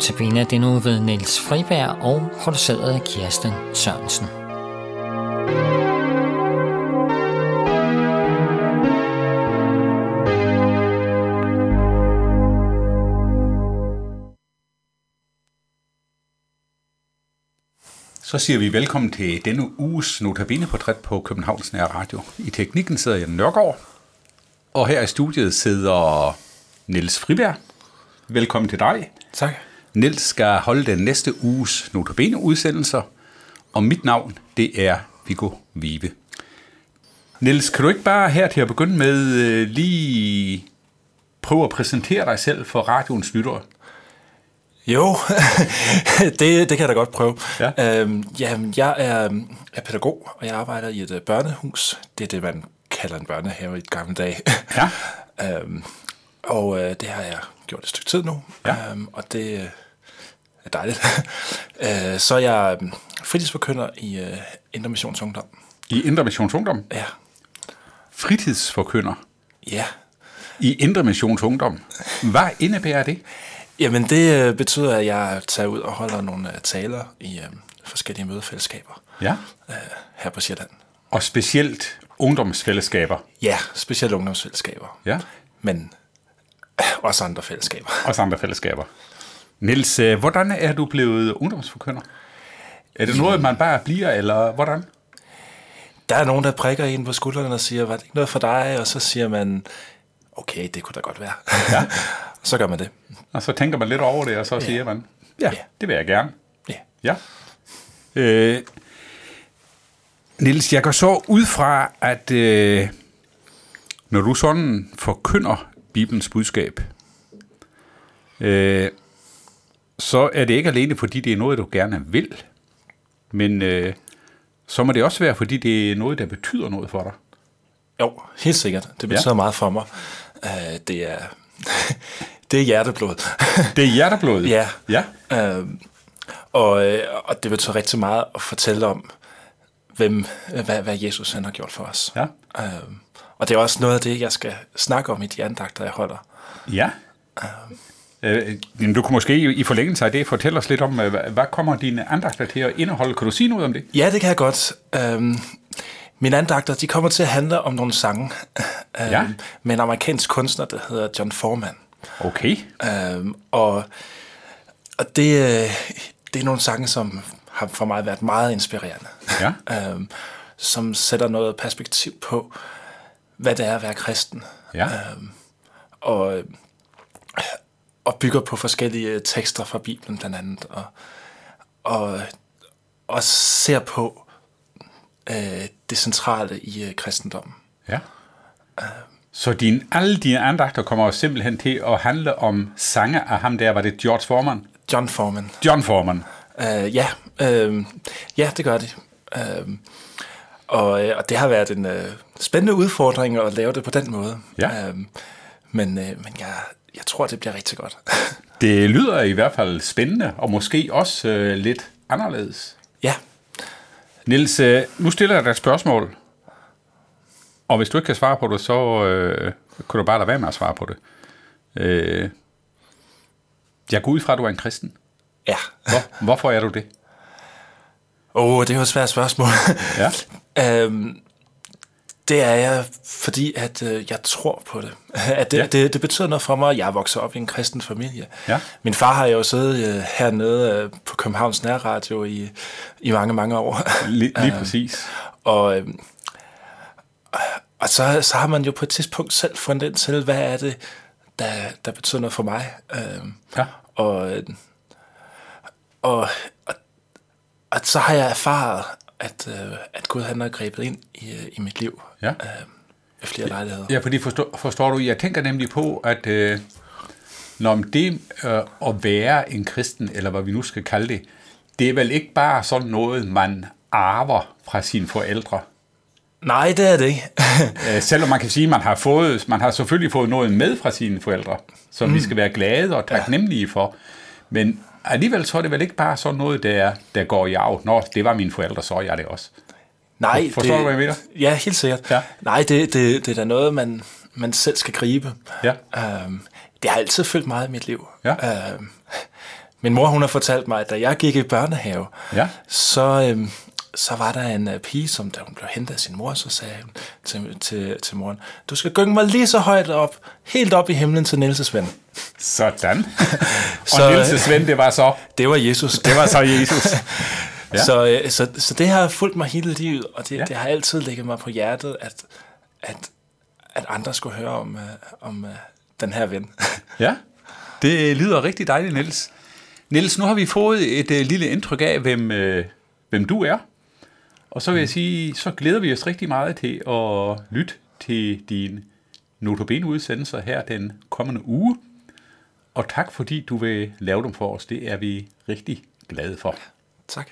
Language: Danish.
Notabene er nu ved Niels Friberg og produceret af Kirsten Sørensen. Så siger vi velkommen til denne uges Notabene-portræt på Københavns Nær Radio. I teknikken sidder jeg Nørgaard, og her i studiet sidder Niels Friberg. Velkommen til dig. Tak. Niels skal holde den næste uges Notabene-udsendelser, og mit navn, det er Viggo Vive. Niels, kan du ikke bare her til at begynde med øh, lige prøve at præsentere dig selv for radioens lyttere? Jo, det, det kan jeg da godt prøve. Ja. Øhm, jamen, jeg er, er pædagog, og jeg arbejder i et øh, børnehus. Det er det, man kalder en børnehave i et gamle dag. Ja. øhm, og øh, det har jeg gjort et stykke tid nu, Ja. øhm, og det øh, er dejligt. øh, så er jeg øh, fritidsforkynder i øh, Indre Missions Ungdom. I Indre Missions Ungdom. Ja, Fritidsforkynder. ja. I Indre Missions Ungdom. Hvad indebærer det? Jamen det øh, betyder, at jeg tager ud og holder nogle øh, taler i øh, forskellige mødefællesskaber Ja. øh, her på Sjælland. Og specielt ungdomsfællesskaber. Ja, specielt ungdomsfællesskaber. Ja. Men også andre fællesskaber. Også andre fællesskaber. Niels, øh, hvordan er du blevet ungdomsforkynder? Er det noget, man bare bliver, eller hvordan? Der er nogen, der prikker en på skuldrene og siger, var det ikke noget for dig? Og så siger man, okay, det kunne da godt være. Ja. så gør man det. Og så tænker man lidt over det, og så siger man, ja, Ja. det vil jeg gerne. Ja. Ja. Øh, Niels, jeg går så ud fra, at øh, når du sådan forkynder Bibelens budskab, øh, så er det ikke alene, fordi det er noget, du gerne vil, men øh, så må det også være, fordi det er noget, der betyder noget for dig. Jo, helt sikkert. Det betyder Ja. meget for mig. Uh, det er det er hjerteblod. Det er hjerteblod. Ja. Ja. uh, og, øh, og det betyder rigtig meget at fortælle om, hvem, hvad, hvad Jesus han har gjort for os. Ja. Uh, og det er også noget af det, jeg skal snakke om i de andagter, jeg holder. Ja. Øh, men du kunne måske i forlængelse af det fortælle os lidt om, øh, hvad kommer dine andagter til at indeholde? Kan du sige noget om det? Ja, det kan jeg godt. Øhm, mine andagter, de kommer til at handle om nogle sange øhm, Ja. med en amerikansk kunstner, der hedder John Foreman. Okay. Øhm, og og det, øh, det er nogle sange, som har for mig været meget inspirerende. Ja. øhm, som sætter noget perspektiv på, hvad det er at være kristen. Ja. Øhm, og, og bygger på forskellige tekster fra Bibelen blandt andet. Og, og, og ser på øh, det centrale i øh, kristendommen. Ja. Så din, alle dine andagter kommer simpelthen til at handle om sange af ham der, var det George Foreman? John Foreman. John Foreman. Øh, ja, øh, ja, det gør det. Øh, og, øh, og det har været en øh, spændende udfordring at lave det på den måde. Ja. Øh, men øh, men jeg, jeg tror, det bliver rigtig godt. Det lyder i hvert fald spændende, og måske også øh, lidt anderledes. ja, Niels, øh, nu stiller jeg dig et spørgsmål. Og hvis du ikke kan svare på det, så øh, kan du bare lade være med at svare på det. Øh, jeg går ud fra, at du er en kristen. ja. Hvor, hvorfor er du det? Åh, oh, det er jo et svært spørgsmål. Ja. øhm, det er jeg, fordi at øh, jeg tror på det. At det, Ja. det. Det betyder noget for mig, jeg er vokset op i en kristen familie. Ja. Min far har jo siddet øh, hernede øh, på Københavns Nærradio i, i mange, mange år. Lige, lige præcis. Og, øh, og så, så har man jo på et tidspunkt selv fundet ind til, hvad er det, der, der betyder noget for mig. Øh, Ja. og, øh, og, og, og så har jeg erfaret, at, øh, at Gud han har grebet ind i, øh, i mit liv Ja. øh, ved flere lejligheder. Ja, fordi forstår, forstår du, jeg tænker nemlig på, at øh, når det øh, at være en kristen, eller hvad vi nu skal kalde det, det er vel ikke bare sådan noget, man arver fra sine forældre. Nej, det er det ikke. Øh, selvom man kan sige, at man har, fået, man har selvfølgelig fået noget med fra sine forældre, som mm. vi skal være glade og taknemmelige for. Men alligevel så er det vel ikke bare sådan noget, der, der går i arv. Nå, det var mine forældre, så er jeg det også. Nej, Forstår det, du, hvad jeg mener? Ja, helt sikkert. Ja. Nej, det, det, det er da noget, man, man selv skal gribe. Ja. Øhm, det har altid følt meget i mit liv. Ja. Øhm, min mor hun har fortalt mig, at da jeg gik i børnehave, Ja. så, øhm, så var der en uh, pige, som da hun blev hentet af sin mor, så sagde hun til, til, til moren, du skal gynge mig lige så højt op, helt op i himlen til Niels' ven. Sådan. og Så, Niels' ven, det var så, Det var Jesus. det var så Jesus. Ja. Så, øh, så, så det har fulgt mig hele livet, og det, Ja. det har altid ligget mig på hjertet, at, at, at andre skulle høre om, om den her ven. Ja, det lyder rigtig dejligt, Niels. Niels, nu har vi fået et øh, lille indtryk af, hvem, øh, hvem du er. Og så vil jeg sige, så glæder vi os rigtig meget til at lytte til din Notabene-udsendelser her den kommende uge. Og tak fordi du vil lave dem for os. Det er vi rigtig glade for. tak.